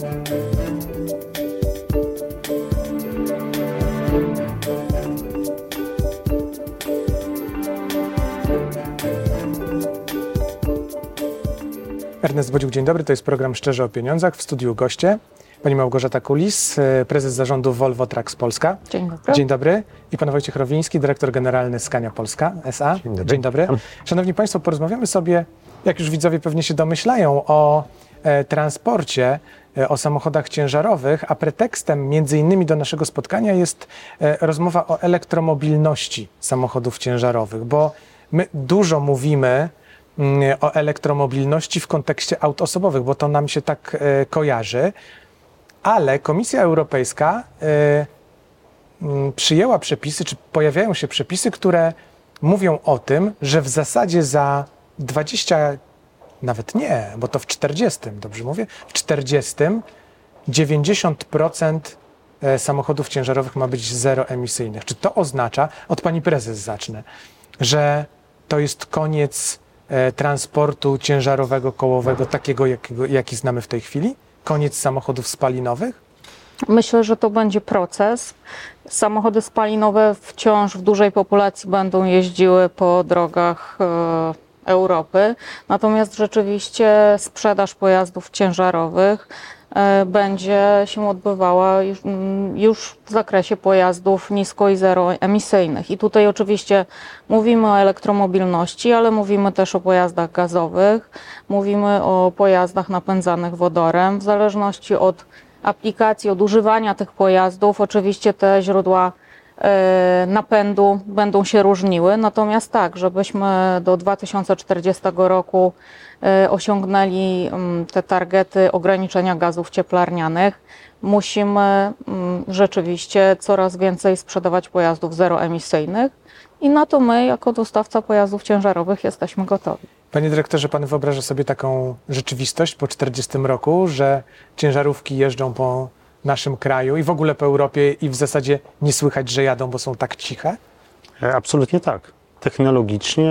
Ernest Bodziuk, dzień dobry. To jest program Szczerze o Pieniądzach. W studiu goście pani Małgorzata Kulis, e, prezes zarządu Volvo Trucks Polska. Dzień dobry. Dzień dobry. I pan Wojciech Rowiński, dyrektor generalny Skania Polska S.A. Dzień dobry. Dzień dobry. Szanowni Państwo, porozmawiamy sobie, jak już widzowie pewnie się domyślają, o e, transporcie, o samochodach ciężarowych, a pretekstem między innymi do naszego spotkania jest e, rozmowa o elektromobilności samochodów ciężarowych, bo my dużo mówimy mm, o elektromobilności w kontekście aut osobowych, bo to nam się tak e, kojarzy, ale Komisja Europejska e, mm, przyjęła przepisy, czy pojawiają się przepisy, które mówią o tym, że w zasadzie za 20, nawet nie, bo to w 40, dobrze mówię, w 40 90% e, samochodów ciężarowych ma być zeroemisyjnych. Czy to oznacza, od pani prezes zacznę, że to jest koniec e, transportu ciężarowego, kołowego, takiego, jakiego, jaki znamy w tej chwili? Koniec samochodów spalinowych? Myślę, że to będzie proces. Samochody spalinowe wciąż w dużej populacji będą jeździły po drogach e, Europy, natomiast rzeczywiście sprzedaż pojazdów ciężarowych e, będzie się odbywała już, mm, już w zakresie pojazdów nisko i zeroemisyjnych. I tutaj oczywiście mówimy o elektromobilności, ale mówimy też o pojazdach gazowych, mówimy o pojazdach napędzanych wodorem. W zależności od aplikacji, od używania tych pojazdów, oczywiście te źródła napędu będą się różniły. Natomiast tak, żebyśmy do 2040 roku e, osiągnęli mm, te targety ograniczenia gazów cieplarnianych, musimy mm, rzeczywiście coraz więcej sprzedawać pojazdów zeroemisyjnych i na to my, jako dostawca pojazdów ciężarowych, jesteśmy gotowi. Panie dyrektorze, pan wyobraża sobie taką rzeczywistość po 40 roku, że ciężarówki jeżdżą po naszym kraju i w ogóle po Europie i w zasadzie nie słychać, że jadą, bo są tak ciche? E, Absolutnie tak. Technologicznie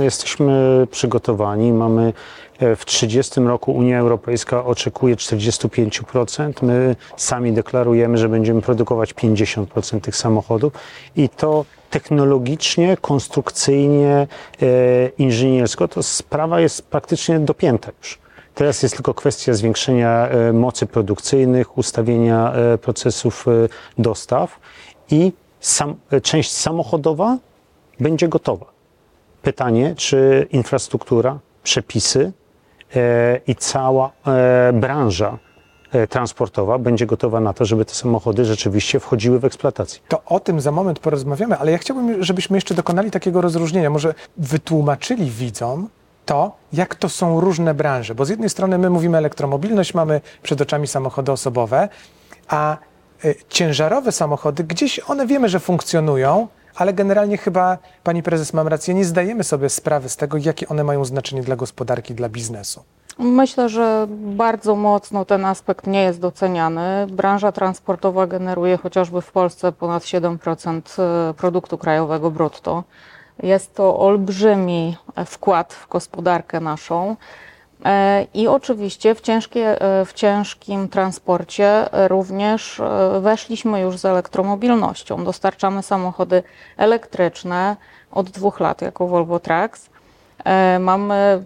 jesteśmy przygotowani. Mamy e, w 30 roku Unia Europejska oczekuje 45%. My sami deklarujemy, że będziemy produkować 50% tych samochodów i to technologicznie, konstrukcyjnie, e, inżyniersko to sprawa jest praktycznie dopięta już. Teraz jest tylko kwestia zwiększenia e, mocy produkcyjnych, ustawienia e, procesów e, dostaw i sam, część samochodowa będzie gotowa. Pytanie, czy infrastruktura, przepisy i cała branża transportowa będzie gotowa na to, żeby te samochody rzeczywiście wchodziły w eksploatację. To o tym za moment porozmawiamy, ale ja chciałbym, żebyśmy jeszcze dokonali takiego rozróżnienia. Może wytłumaczyli widzom to, jak to są różne branże. Bo z jednej strony my mówimy elektromobilność, mamy przed oczami samochody osobowe, a y, ciężarowe samochody, gdzieś one wiemy, że funkcjonują, ale generalnie chyba, pani prezes, mam rację, nie zdajemy sobie sprawy z tego, jakie one mają znaczenie dla gospodarki, dla biznesu. Myślę, że bardzo mocno ten aspekt nie jest doceniany. Branża transportowa generuje chociażby w Polsce ponad 7% produktu krajowego brutto. Jest to olbrzymi wkład w gospodarkę naszą. E, I oczywiście w, ciężkie, e, w ciężkim transporcie również e, weszliśmy już z elektromobilnością. Dostarczamy samochody elektryczne od dwóch lat jako Volvo Trucks. Mamy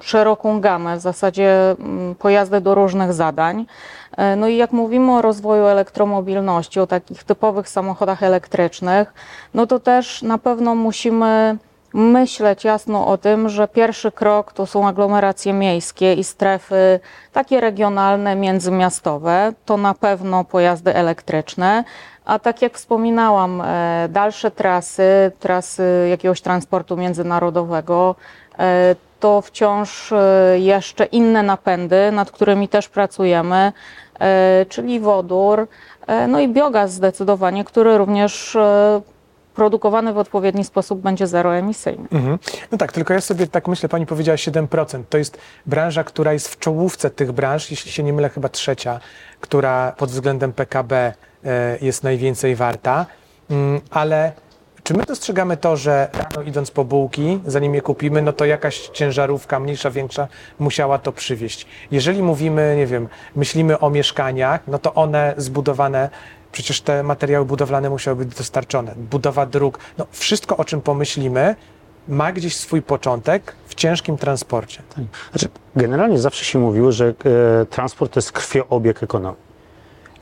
szeroką gamę, w zasadzie mm, pojazdy do różnych zadań. E, No i jak mówimy o rozwoju elektromobilności, o takich typowych samochodach elektrycznych, no to też na pewno musimy myśleć jasno o tym, że pierwszy krok to są aglomeracje miejskie i strefy takie regionalne, międzymiastowe. To na pewno pojazdy elektryczne. A tak jak wspominałam, e, dalsze trasy, trasy jakiegoś transportu międzynarodowego, e, to wciąż e, jeszcze inne napędy, nad którymi też pracujemy, e, czyli wodór, e, no i biogaz zdecydowanie, który również produkowany w odpowiedni sposób będzie zeroemisyjny. Mhm. No tak, tylko ja sobie tak myślę, pani powiedziała 7%. To jest branża, która jest w czołówce tych branż, jeśli się nie mylę, chyba trzecia, która pod względem PKB jest najwięcej warta. Mm, Ale Czy my dostrzegamy to, że rano idąc po bułki, zanim je kupimy, no to jakaś ciężarówka, mniejsza, większa, musiała to przywieźć? Jeżeli mówimy, nie wiem, myślimy o mieszkaniach, no to one zbudowane, przecież te materiały budowlane musiały być dostarczone. Budowa dróg, no wszystko o czym pomyślimy, ma gdzieś swój początek w ciężkim transporcie. Znaczy, generalnie zawsze się mówiło, że e, transport to jest krwiobieg ekonomii.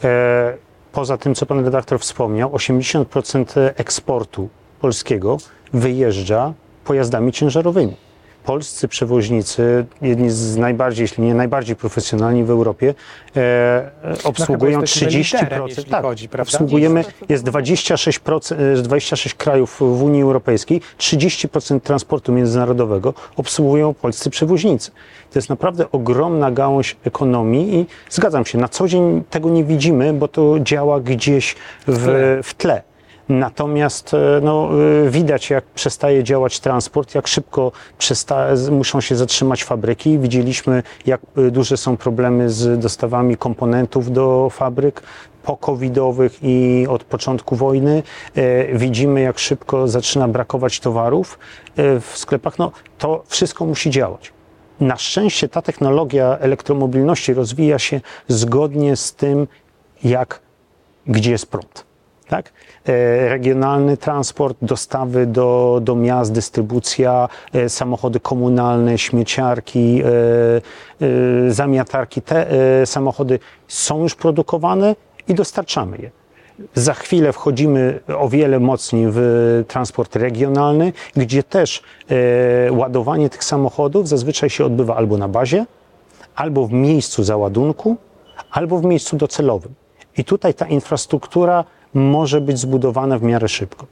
E, poza tym, co pan redaktor wspomniał, 80% eksportu polskiego wyjeżdża pojazdami ciężarowymi. Polscy przewoźnicy, jedni z najbardziej, jeśli nie najbardziej profesjonalni w Europie, e, obsługują No jesteśmy 30%. liderem, jeśli chodzi, obsługujemy, jest 26%, e, 26 krajów w Unii Europejskiej, 30% transportu międzynarodowego obsługują polscy przewoźnicy. To jest naprawdę ogromna gałąź ekonomii i zgadzam się, na co dzień tego nie widzimy, bo to działa gdzieś w, w tle. Natomiast e, no, e, widać, jak przestaje działać transport, jak szybko przesta- muszą się zatrzymać fabryki. Widzieliśmy, jak e, duże są problemy z dostawami komponentów do fabryk po-covidowych i od początku wojny. Widzimy, jak szybko zaczyna brakować towarów w sklepach. No, to wszystko musi działać. Na szczęście ta technologia elektromobilności rozwija się zgodnie z tym, jak, gdzie jest prąd. Tak? E, Regionalny transport, dostawy do, do miast, dystrybucja, e, samochody komunalne, śmieciarki, e, zamiatarki. Te samochody są już produkowane i dostarczamy je. Za chwilę wchodzimy o wiele mocniej w transport regionalny, gdzie też ładowanie tych samochodów zazwyczaj się odbywa albo na bazie, albo w miejscu załadunku, albo w miejscu docelowym. I tutaj ta infrastruktura może być zbudowana w miarę szybko.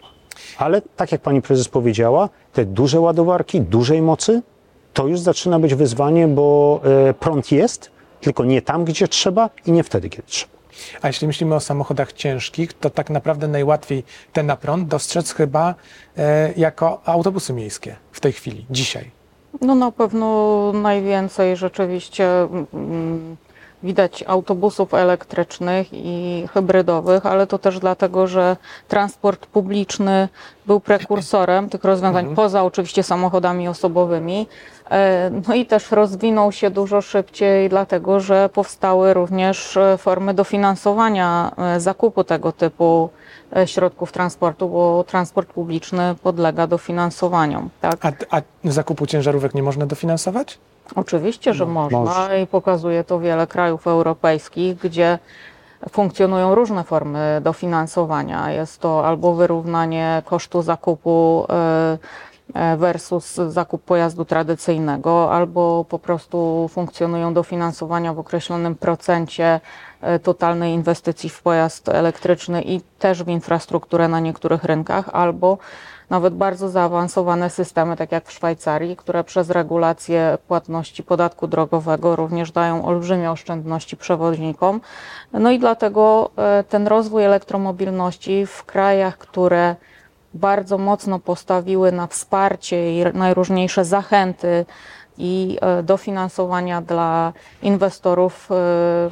Ale tak jak pani prezes powiedziała, te duże ładowarki, dużej mocy, to już zaczyna być wyzwanie, bo e, prąd jest, tylko nie tam, gdzie trzeba i nie wtedy, kiedy trzeba. A jeśli myślimy o samochodach ciężkich, to tak naprawdę najłatwiej ten na prąd dostrzec chyba e, jako autobusy miejskie w tej chwili, dzisiaj. No na pewno najwięcej rzeczywiście mm, widać autobusów elektrycznych i hybrydowych, ale to też dlatego, że transport publiczny był prekursorem tych rozwiązań, poza oczywiście samochodami osobowymi. E, No i też rozwinął się dużo szybciej, dlatego że powstały również e, formy dofinansowania e, zakupu tego typu środków transportu, bo transport publiczny podlega dofinansowaniom. Tak? A, a zakupu ciężarówek nie można dofinansować? Oczywiście, że można może. i pokazuje to wiele krajów europejskich, gdzie funkcjonują różne formy dofinansowania. Jest to albo wyrównanie kosztu zakupu e, e, versus zakup pojazdu tradycyjnego, albo po prostu funkcjonują dofinansowania w określonym procencie e, totalnej inwestycji w pojazd elektryczny i też w infrastrukturę na niektórych rynkach, albo nawet bardzo zaawansowane systemy, tak jak w Szwajcarii, które przez regulację płatności podatku drogowego również dają olbrzymie oszczędności przewoźnikom. No i dlatego e, ten rozwój elektromobilności w krajach, które bardzo mocno postawiły na wsparcie i najróżniejsze zachęty i e, dofinansowania dla inwestorów, e,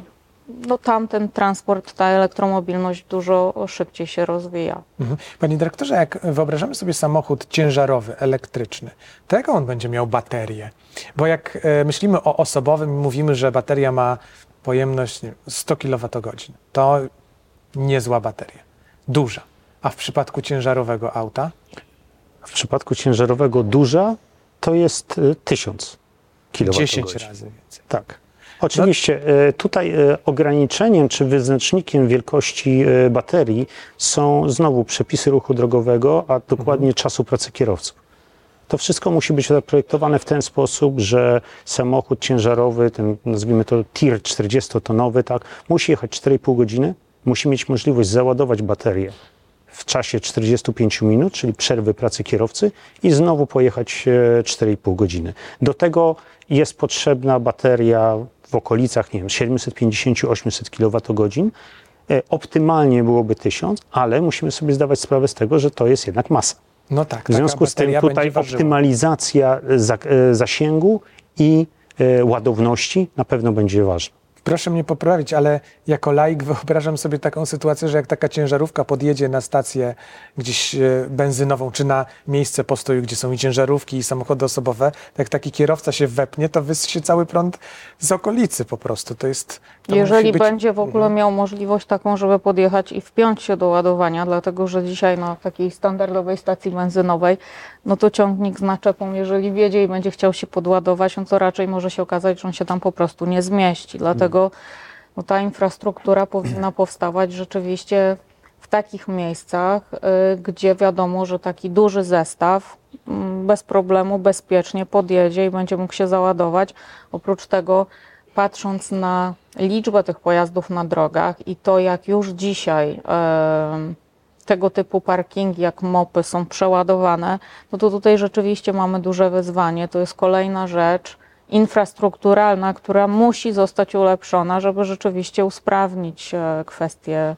no tam ten transport, ta elektromobilność dużo szybciej się rozwija. Mhm. Panie dyrektorze, jak wyobrażamy sobie samochód ciężarowy, elektryczny, to jaką on będzie miał baterię? Bo jak e, myślimy o osobowym i mówimy, że bateria ma pojemność nie wiem, 100 kWh, to niezła bateria, duża. A w przypadku ciężarowego auta? W przypadku ciężarowego duża to jest y, 1000 kWh. 10 razy więcej. Tak. Oczywiście e, tutaj e, ograniczeniem czy wyznacznikiem wielkości e, baterii są znowu przepisy ruchu drogowego, a dokładnie czasu pracy kierowców. To wszystko musi być zaprojektowane w ten sposób, że samochód ciężarowy, ten nazwijmy to tir 40-tonowy, tak, musi jechać 4,5 godziny, musi mieć możliwość załadować baterię w czasie 45 minut, czyli przerwy pracy kierowcy i znowu pojechać e, 4,5 godziny. Do tego jest potrzebna bateria w okolicach, nie wiem, 750-800 kWh. E, Optymalnie byłoby 1000, ale musimy sobie zdawać sprawę z tego, że to jest jednak masa. No tak. W związku z tym tutaj optymalizacja za, e, zasięgu i e, ładowności na pewno będzie ważna. Proszę mnie poprawić, ale jako laik wyobrażam sobie taką sytuację, że jak taka ciężarówka podjedzie na stację gdzieś e, benzynową, czy na miejsce postoju, gdzie są i ciężarówki, i samochody osobowe, jak taki kierowca się wepnie, to wysysie cały prąd z okolicy po prostu. To jest. Jeżeli być... Mhm. będzie w ogóle miał możliwość taką, żeby podjechać i wpiąć się do ładowania, dlatego że dzisiaj na takiej standardowej stacji benzynowej, no to ciągnik z naczepą, jeżeli wiedzie i będzie chciał się podładować, no to raczej może się okazać, że on się tam po prostu nie zmieści. Dlatego no, ta infrastruktura powinna powstawać rzeczywiście w takich miejscach, y, gdzie wiadomo, że taki duży zestaw mm, bez problemu, bezpiecznie podjedzie i będzie mógł się załadować. Oprócz tego, patrząc na liczbę tych pojazdów na drogach i to, jak już dzisiaj tego typu parkingi, jak mopy są przeładowane, no to tutaj rzeczywiście mamy duże wyzwanie. To jest kolejna rzecz infrastrukturalna, która musi zostać ulepszona, żeby rzeczywiście usprawnić e, kwestię e,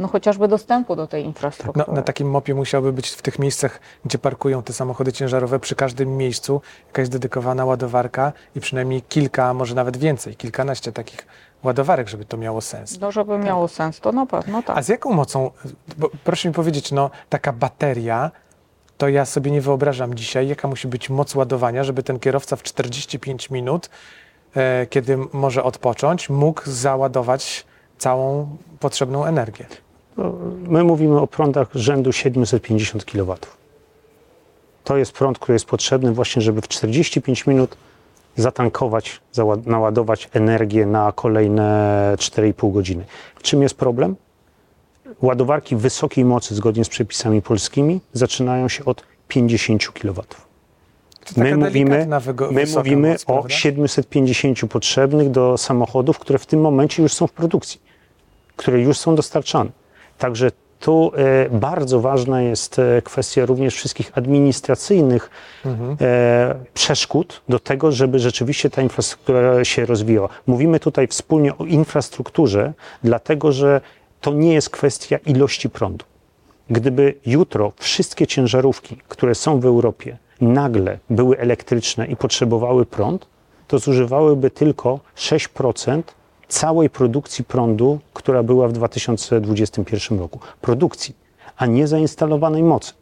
no chociażby dostępu do tej No, infrastruktury. na takim mopie musiałby być w tych miejscach, gdzie parkują te samochody ciężarowe, przy każdym miejscu jakaś dedykowana ładowarka i przynajmniej kilka, może nawet więcej, kilkanaście takich ładowarek, żeby to miało sens. No, żeby miało sens, to na pewno tak. A z jaką mocą, bo proszę mi powiedzieć, no taka bateria, to ja sobie nie wyobrażam dzisiaj, jaka musi być moc ładowania, żeby ten kierowca w 45 minut, e, kiedy może odpocząć, mógł załadować całą potrzebną energię. No, My mówimy o prądach rzędu 750 kW. To jest prąd, który jest potrzebny właśnie, żeby w 45 minut zatankować, naładować energię na kolejne 4,5 godziny. W czym jest problem? Ładowarki wysokiej mocy, zgodnie z przepisami polskimi, zaczynają się od 50 kW. My mówimy, my mówimy moc, o prawda? 750 potrzebnych do samochodów, które w tym momencie już są w produkcji, które już są dostarczane. Także tu e, bardzo ważna jest e, kwestia również wszystkich administracyjnych Mhm. e, przeszkód do tego, żeby rzeczywiście ta infrastruktura się rozwijała. Mówimy tutaj wspólnie o infrastrukturze, dlatego że to nie jest kwestia ilości prądu. Gdyby jutro wszystkie ciężarówki, które są w Europie, nagle były elektryczne i potrzebowały prąd, to zużywałyby tylko 6% całej produkcji prądu, która była w 2021 roku. Produkcji, a nie zainstalowanej mocy.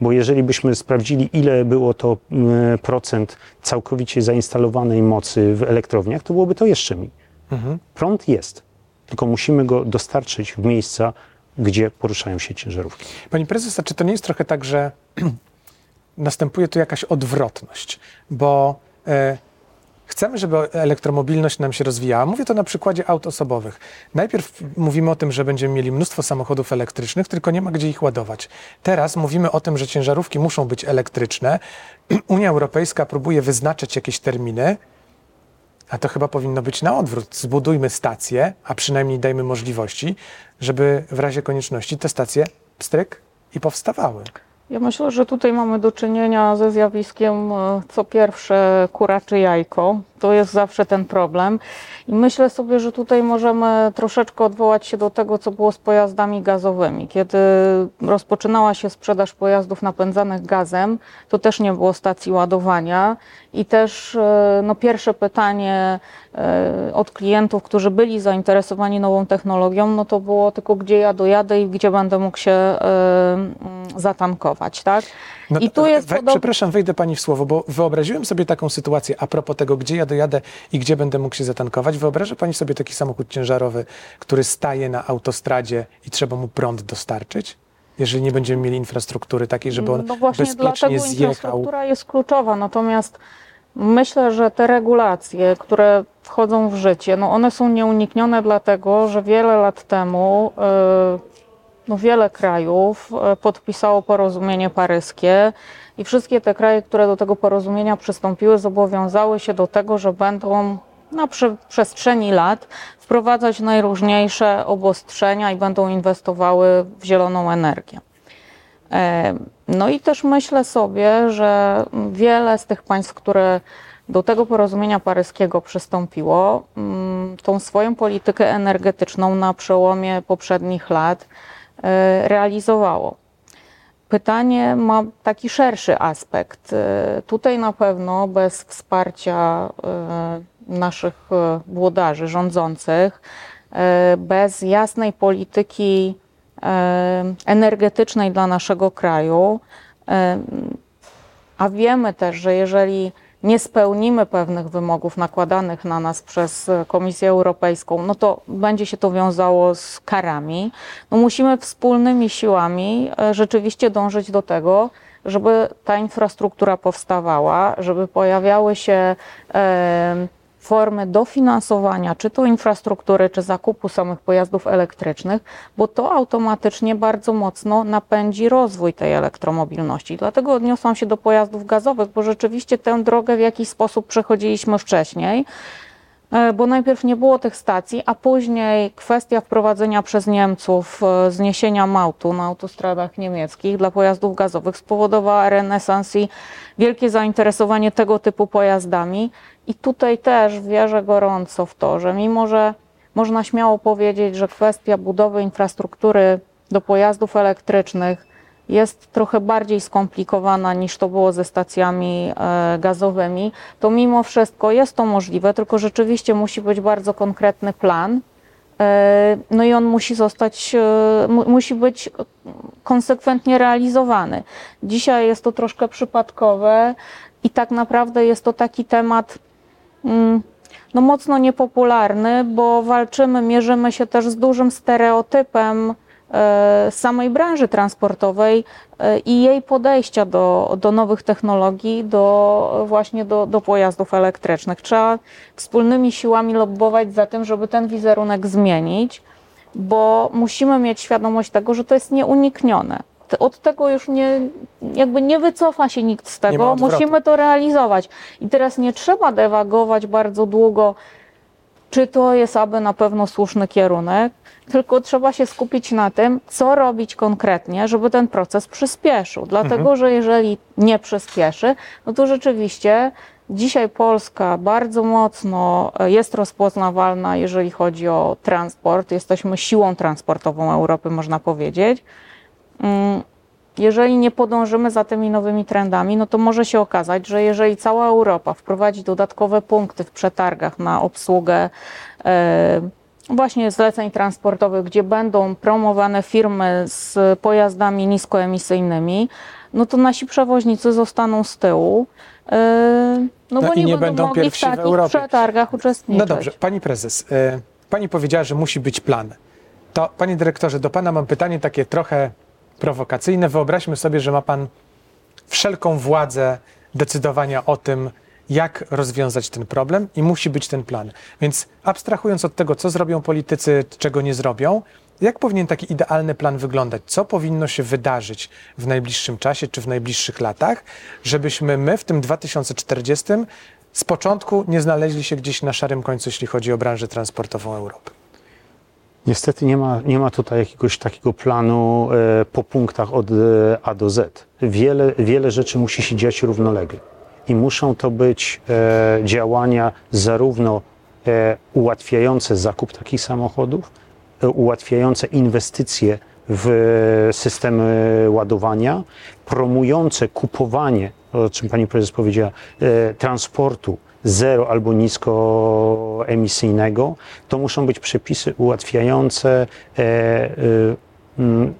Bo jeżeli byśmy sprawdzili, ile było to mm, procent całkowicie zainstalowanej mocy w elektrowniach, to byłoby to jeszcze mniej. Mhm. Prąd jest, tylko musimy go dostarczyć w miejsca, gdzie poruszają się ciężarówki. Pani prezes, a czy to nie jest trochę tak, że następuje tu jakaś odwrotność? Bo e, chcemy, żeby elektromobilność nam się rozwijała. Mówię to na przykładzie aut osobowych. Najpierw mówimy o tym, że będziemy mieli mnóstwo samochodów elektrycznych, tylko nie ma gdzie ich ładować. Teraz mówimy o tym, że ciężarówki muszą być elektryczne. Unia Europejska próbuje wyznaczać jakieś terminy. A to chyba powinno być na odwrót. Zbudujmy stacje, a przynajmniej dajmy możliwości, żeby w razie konieczności te stacje pstryk i powstawały. Ja myślę, że tutaj mamy do czynienia ze zjawiskiem e, co pierwsze kura czy jajko. To jest zawsze ten problem. I myślę sobie, że tutaj możemy troszeczkę odwołać się do tego, co było z pojazdami gazowymi. Kiedy rozpoczynała się sprzedaż pojazdów napędzanych gazem, to też nie było stacji ładowania i też e, no, pierwsze pytanie e, od klientów, którzy byli zainteresowani nową technologią, no to było tylko gdzie ja dojadę i gdzie będę mógł się e, zatankować, tak? No, I tu jest we, podobnie. Przepraszam, wejdę pani w słowo, bo wyobraziłem sobie taką sytuację a propos tego, gdzie ja dojadę i gdzie będę mógł się zatankować. Wyobraża pani sobie taki samochód ciężarowy, który staje na autostradzie i trzeba mu prąd dostarczyć? Jeżeli nie będziemy mieli infrastruktury takiej, żeby on No właśnie bezpiecznie dlatego zjechał. infrastruktura jest kluczowa, natomiast myślę, że te regulacje, które wchodzą w życie, no one są nieuniknione dlatego, że wiele lat temu y, no wiele krajów y, podpisało porozumienie paryskie i wszystkie te kraje, które do tego porozumienia przystąpiły, zobowiązały się do tego, że będą na prze- przestrzeni lat wprowadzać najróżniejsze obostrzenia i będą inwestowały w zieloną energię. E, No i też myślę sobie, że wiele z tych państw, które do tego porozumienia paryskiego przystąpiło, mm, tą swoją politykę energetyczną na przełomie poprzednich lat e, realizowało. Pytanie ma taki szerszy aspekt. E, Tutaj na pewno bez wsparcia e, naszych e, włodarzy rządzących, e, bez jasnej polityki e, energetycznej dla naszego kraju, e, a wiemy też, że jeżeli nie spełnimy pewnych wymogów nakładanych na nas przez Komisję Europejską, no to będzie się to wiązało z karami. No musimy wspólnymi siłami e, rzeczywiście dążyć do tego, żeby ta infrastruktura powstawała, żeby pojawiały się e, formy dofinansowania, czy to infrastruktury, czy zakupu samych pojazdów elektrycznych, bo to automatycznie bardzo mocno napędzi rozwój tej elektromobilności. Dlatego odniosłam się do pojazdów gazowych, bo rzeczywiście tę drogę w jakiś sposób przechodziliśmy wcześniej. E, Bo najpierw nie było tych stacji, a później kwestia wprowadzenia przez Niemców e, zniesienia małtu na autostradach niemieckich dla pojazdów gazowych spowodowała renesans i wielkie zainteresowanie tego typu pojazdami. I tutaj też wierzę gorąco w to, że mimo, że można śmiało powiedzieć, że kwestia budowy infrastruktury do pojazdów elektrycznych jest trochę bardziej skomplikowana niż to było ze stacjami e, gazowymi, to mimo wszystko jest to możliwe, tylko rzeczywiście musi być bardzo konkretny plan. E, No i on musi zostać, e, mu- musi być konsekwentnie realizowany. Dzisiaj jest to troszkę przypadkowe i tak naprawdę jest to taki temat mm, no mocno niepopularny, bo walczymy, mierzymy się też z dużym stereotypem e, samej branży transportowej e, i jej podejścia do, do nowych technologii, do właśnie do, do pojazdów elektrycznych. Trzeba wspólnymi siłami lobbować za tym, żeby ten wizerunek zmienić, bo musimy mieć świadomość tego, że to jest nieuniknione. Od tego już nie, jakby nie wycofa się nikt z tego. Musimy to realizować. I teraz nie trzeba dewagować bardzo długo, czy to jest aby na pewno słuszny kierunek, tylko trzeba się skupić na tym, co robić konkretnie, żeby ten proces przyspieszył. Dlatego, że jeżeli nie przyspieszy, no to rzeczywiście dzisiaj Polska bardzo mocno e, jest rozpoznawalna, jeżeli chodzi o transport. Jesteśmy siłą transportową Europy, można powiedzieć. Jeżeli nie podążymy za tymi nowymi trendami, no to może się okazać, że jeżeli cała Europa wprowadzi dodatkowe punkty w przetargach na obsługę e, właśnie zleceń transportowych, gdzie będą promowane firmy z pojazdami niskoemisyjnymi, no to nasi przewoźnicy zostaną z tyłu, e, no, No bo i nie, nie będą, będą mogli w w takich Europie. przetargach uczestniczyć. No dobrze, pani prezes, y, pani powiedziała, że musi być plan. To, panie dyrektorze, do pana mam pytanie takie trochę prowokacyjne. Wyobraźmy sobie, że ma pan wszelką władzę decydowania o tym, jak rozwiązać ten problem i musi być ten plan. Więc abstrahując od tego, co zrobią politycy, czego nie zrobią, jak powinien taki idealny plan wyglądać? Co powinno się wydarzyć w najbliższym czasie czy w najbliższych latach, żebyśmy my w tym 2040 z początku nie znaleźli się gdzieś na szarym końcu, jeśli chodzi o branżę transportową Europy? Niestety nie ma, nie ma tutaj jakiegoś takiego planu e, po punktach od e, A do Z. Wiele, wiele rzeczy musi się dziać równolegle. I muszą to być e, działania zarówno ułatwiające zakup takich samochodów, ułatwiające inwestycje w systemy ładowania, promujące kupowanie, o czym pani prezes powiedziała, transportu zero albo niskoemisyjnego, to muszą być przepisy ułatwiające e, e, mm,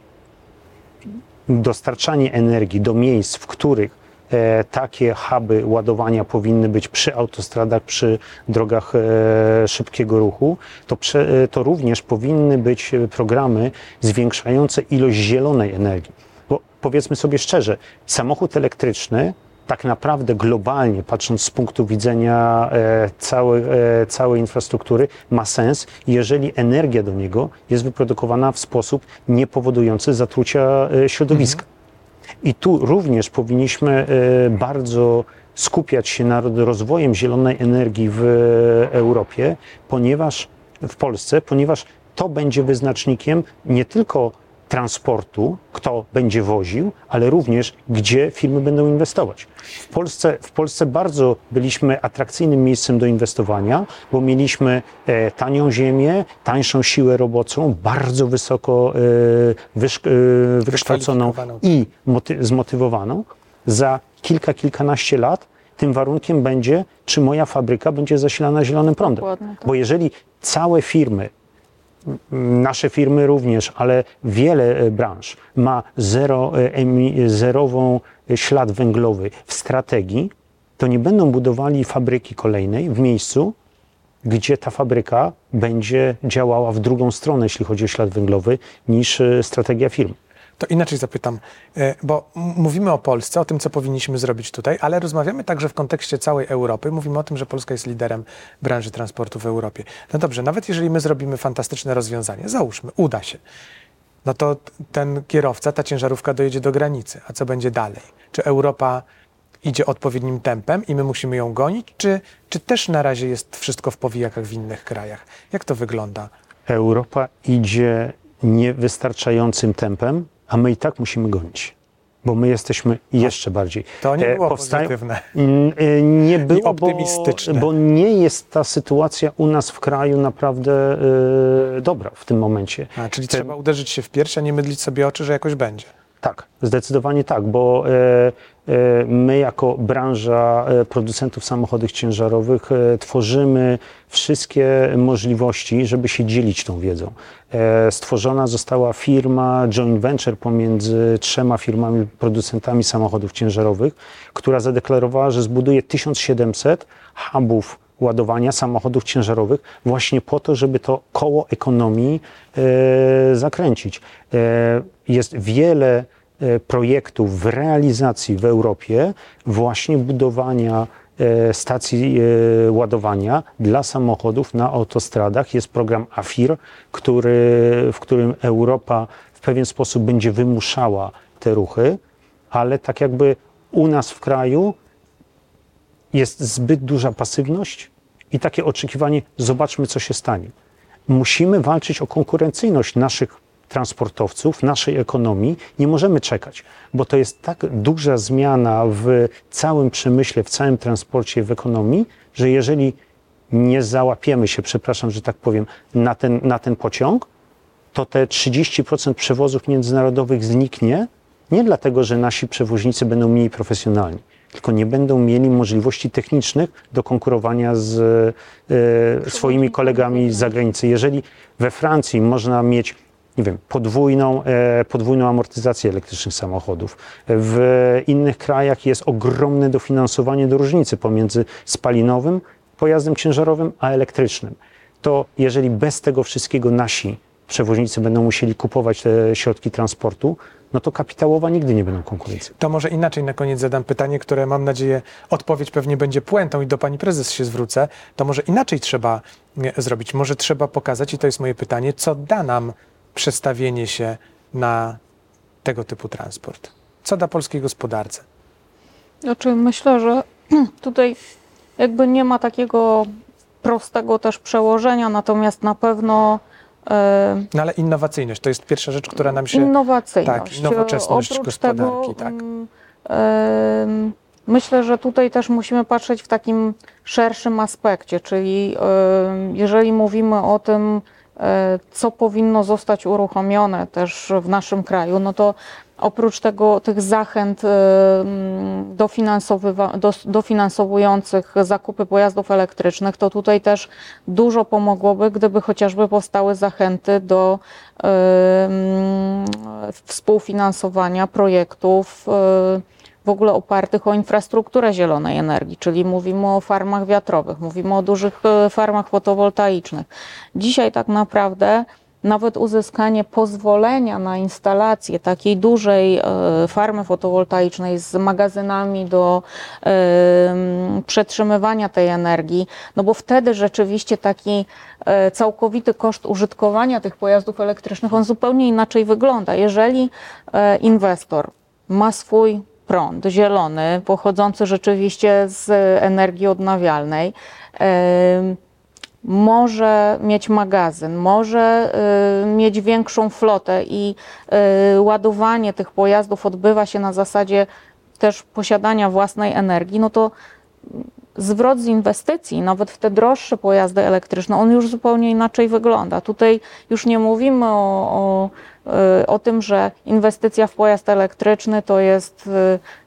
dostarczanie energii do miejsc, w których e, takie huby ładowania powinny być przy autostradach, przy drogach e, szybkiego ruchu, to, prze, e, to również powinny być programy zwiększające ilość zielonej energii. Bo powiedzmy sobie szczerze, samochód elektryczny tak naprawdę globalnie, patrząc z punktu widzenia e, całej, e, całej infrastruktury, ma sens, jeżeli energia do niego jest wyprodukowana w sposób niepowodujący zatrucia e, środowiska. I tu również powinniśmy bardzo skupiać się nad rozwojem zielonej energii w Europie, ponieważ w Polsce, ponieważ to będzie wyznacznikiem nie tylko transportu, kto będzie woził, ale również gdzie firmy będą inwestować. W Polsce, w Polsce bardzo byliśmy atrakcyjnym miejscem do inwestowania, bo mieliśmy e, tanią ziemię, tańszą siłę roboczą, bardzo wysoko e, wysz, e, wykształconą Wykwalifikowaną. i moty- zmotywowaną. Za kilka, kilkanaście lat tym warunkiem będzie, czy moja fabryka będzie zasilana zielonym prądem. Dokładnie tak. Bo jeżeli całe firmy, nasze firmy również, ale wiele e, branż ma zero, e, zerową e, ślad węglowy w strategii, to nie będą budowali fabryki kolejnej w miejscu, gdzie ta fabryka będzie działała w drugą stronę, jeśli chodzi o ślad węglowy, niż strategia firm. To inaczej zapytam, e, bo mówimy o Polsce, o tym, co powinniśmy zrobić tutaj, ale rozmawiamy także w kontekście całej Europy. Mówimy o tym, że Polska jest liderem branży transportu w Europie. No dobrze, nawet jeżeli my zrobimy fantastyczne rozwiązanie, załóżmy, uda się, no to ten kierowca, ta ciężarówka dojedzie do granicy. A co będzie dalej? Czy Europa idzie odpowiednim tempem i my musimy ją gonić, czy, czy też na razie jest wszystko w powijakach w innych krajach? Jak to wygląda? Europa idzie niewystarczającym tempem, a my i tak musimy gonić, bo my jesteśmy jeszcze bardziej. To nie E, było powstają- pozytywne. E, Nie było, bo, optymistyczne. bo nie jest ta sytuacja u nas w kraju naprawdę e, dobra w tym momencie. A, czyli Te- trzeba uderzyć się w pierś, a nie mydlić sobie oczy, że jakoś będzie. Tak, zdecydowanie tak, bo my jako branża e, producentów samochodów ciężarowych e, tworzymy wszystkie możliwości, żeby się dzielić tą wiedzą. E, stworzona została firma joint venture pomiędzy trzema firmami producentami samochodów ciężarowych, która zadeklarowała, że zbuduje 1700 hubów ładowania samochodów ciężarowych właśnie po to, żeby to koło ekonomii e, zakręcić. E, jest wiele e, projektów w realizacji w Europie właśnie budowania e, stacji e, ładowania dla samochodów na autostradach. Jest program AFIR, który, w którym Europa w pewien sposób będzie wymuszała te ruchy, ale tak jakby u nas w kraju jest zbyt duża pasywność i takie oczekiwanie, zobaczmy, co się stanie. Musimy walczyć o konkurencyjność naszych transportowców, naszej ekonomii. Nie możemy czekać, bo to jest tak duża zmiana w całym przemyśle, w całym transporcie, w ekonomii, że jeżeli nie załapiemy się, przepraszam, że tak powiem, na ten, na ten pociąg, to te 30% przewozów międzynarodowych zniknie nie dlatego, że nasi przewoźnicy będą mniej profesjonalni, tylko nie będą mieli możliwości technicznych do konkurowania z e, swoimi kolegami z zagranicy. Jeżeli we Francji można mieć nie wiem, podwójną, e, podwójną amortyzację elektrycznych samochodów. W innych krajach jest ogromne dofinansowanie do różnicy pomiędzy spalinowym pojazdem ciężarowym a elektrycznym. To jeżeli bez tego wszystkiego nasi przewoźnicy będą musieli kupować te środki transportu, no to kapitałowa nigdy nie będą konkurencyjne. To może inaczej na koniec zadam pytanie, które mam nadzieję, odpowiedź pewnie będzie puentą i do pani prezes się zwrócę. To może inaczej trzeba e, zrobić. Może trzeba pokazać, i to jest moje pytanie, co da nam przestawienie się na tego typu transport? Co da polskiej gospodarce? Znaczy, myślę, że tutaj jakby nie ma takiego prostego też przełożenia, natomiast na pewno e, No ale innowacyjność to jest pierwsza rzecz, która nam się. innowacyjność. tak, nowoczesność Oprócz gospodarki, tego, tak. mm, myślę, że tutaj też musimy patrzeć w takim szerszym aspekcie, czyli jeżeli mówimy o tym, co powinno zostać uruchomione też w naszym kraju, no to oprócz tego tych zachęt dofinansowywa- dos- dofinansowujących zakupy pojazdów elektrycznych, to tutaj też dużo pomogłoby, gdyby chociażby powstały zachęty do em, współfinansowania projektów e, w ogóle opartych o infrastrukturę zielonej energii, czyli mówimy o farmach wiatrowych, mówimy o dużych e, farmach fotowoltaicznych. Dzisiaj tak naprawdę nawet uzyskanie pozwolenia na instalację takiej dużej e, farmy fotowoltaicznej z magazynami do em, przetrzymywania tej energii, no bo wtedy rzeczywiście taki e, całkowity koszt użytkowania tych pojazdów elektrycznych, on zupełnie inaczej wygląda. Jeżeli e, inwestor ma swój prąd zielony, pochodzący rzeczywiście z energii odnawialnej, może mieć magazyn, może mieć większą flotę i ładowanie tych pojazdów odbywa się na zasadzie też posiadania własnej energii, no to zwrot z inwestycji, nawet w te droższe pojazdy elektryczne, on już zupełnie inaczej wygląda. Tutaj już nie mówimy o, o, o tym, że inwestycja w pojazd elektryczny to jest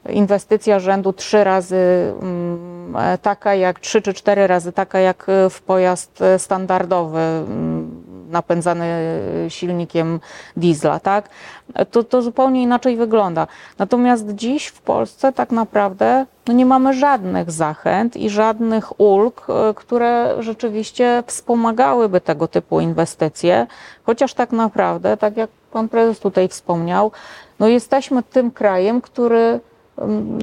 y, inwestycja rzędu trzy razy mm, e, taka jak, trzy czy cztery razy taka jak y, w pojazd standardowy. Mm, napędzany silnikiem diesla, tak? To, to zupełnie inaczej wygląda. Natomiast dziś w Polsce tak naprawdę no nie mamy żadnych zachęt i żadnych ulg, e, które rzeczywiście wspomagałyby tego typu inwestycje, chociaż tak naprawdę, tak jak pan prezes tutaj wspomniał, no jesteśmy tym krajem, który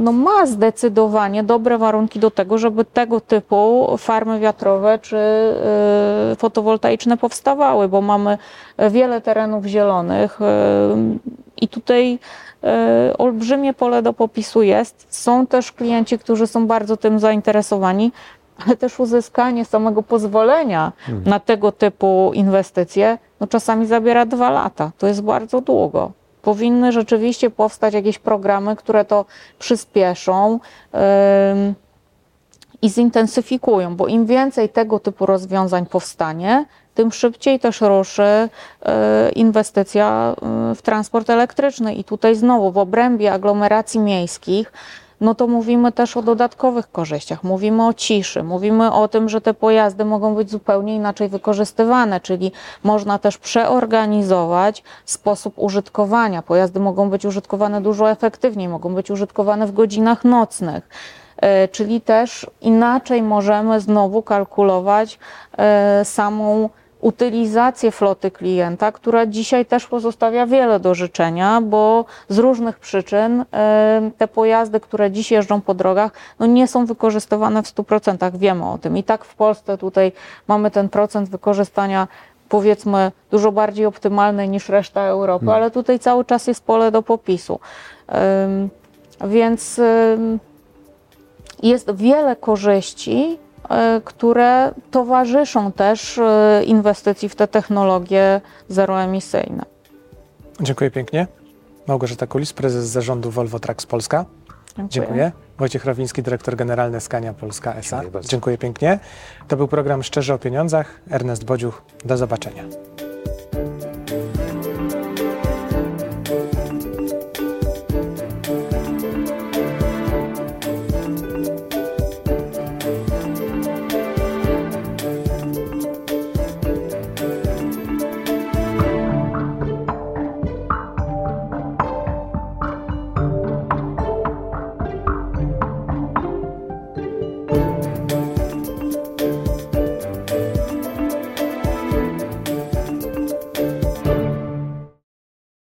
no ma zdecydowanie dobre warunki do tego, żeby tego typu farmy wiatrowe czy y, fotowoltaiczne powstawały, bo mamy wiele terenów zielonych y, i tutaj y, olbrzymie pole do popisu jest. Są też klienci, którzy są bardzo tym zainteresowani, ale też uzyskanie samego pozwolenia na tego typu inwestycje no czasami zabiera dwa lata. To jest bardzo długo. Powinny rzeczywiście powstać jakieś programy, które to przyspieszą. i zintensyfikują, bo im więcej tego typu rozwiązań powstanie, tym szybciej też ruszy e, inwestycja e, w transport elektryczny. I tutaj znowu w obrębie aglomeracji miejskich, no to mówimy też o dodatkowych korzyściach, mówimy o ciszy, mówimy o tym, że te pojazdy mogą być zupełnie inaczej wykorzystywane, czyli można też przeorganizować sposób użytkowania. Pojazdy mogą być użytkowane dużo efektywniej, mogą być użytkowane w godzinach nocnych. E, czyli też inaczej możemy znowu kalkulować e, samą utylizację floty klienta, która dzisiaj też pozostawia wiele do życzenia, bo z różnych przyczyn te pojazdy, które dziś jeżdżą po drogach, no nie są wykorzystywane w 100%. Wiemy o tym. I tak w Polsce tutaj mamy ten procent wykorzystania powiedzmy dużo bardziej optymalny niż reszta Europy, ale tutaj cały czas jest pole do popisu. Więc jest wiele korzyści, które towarzyszą też e, inwestycji w te technologie zeroemisyjne. Dziękuję pięknie. Małgorzata Kulis, prezes zarządu Volvo Trucks Polska. Dziękuję. Wojciech Rowiński, dyrektor generalny Skania Polska SA. Dziękuję. Dziękuję pięknie. To był program Szczerze o Pieniądzach. Ernest Bodziuch. Do zobaczenia.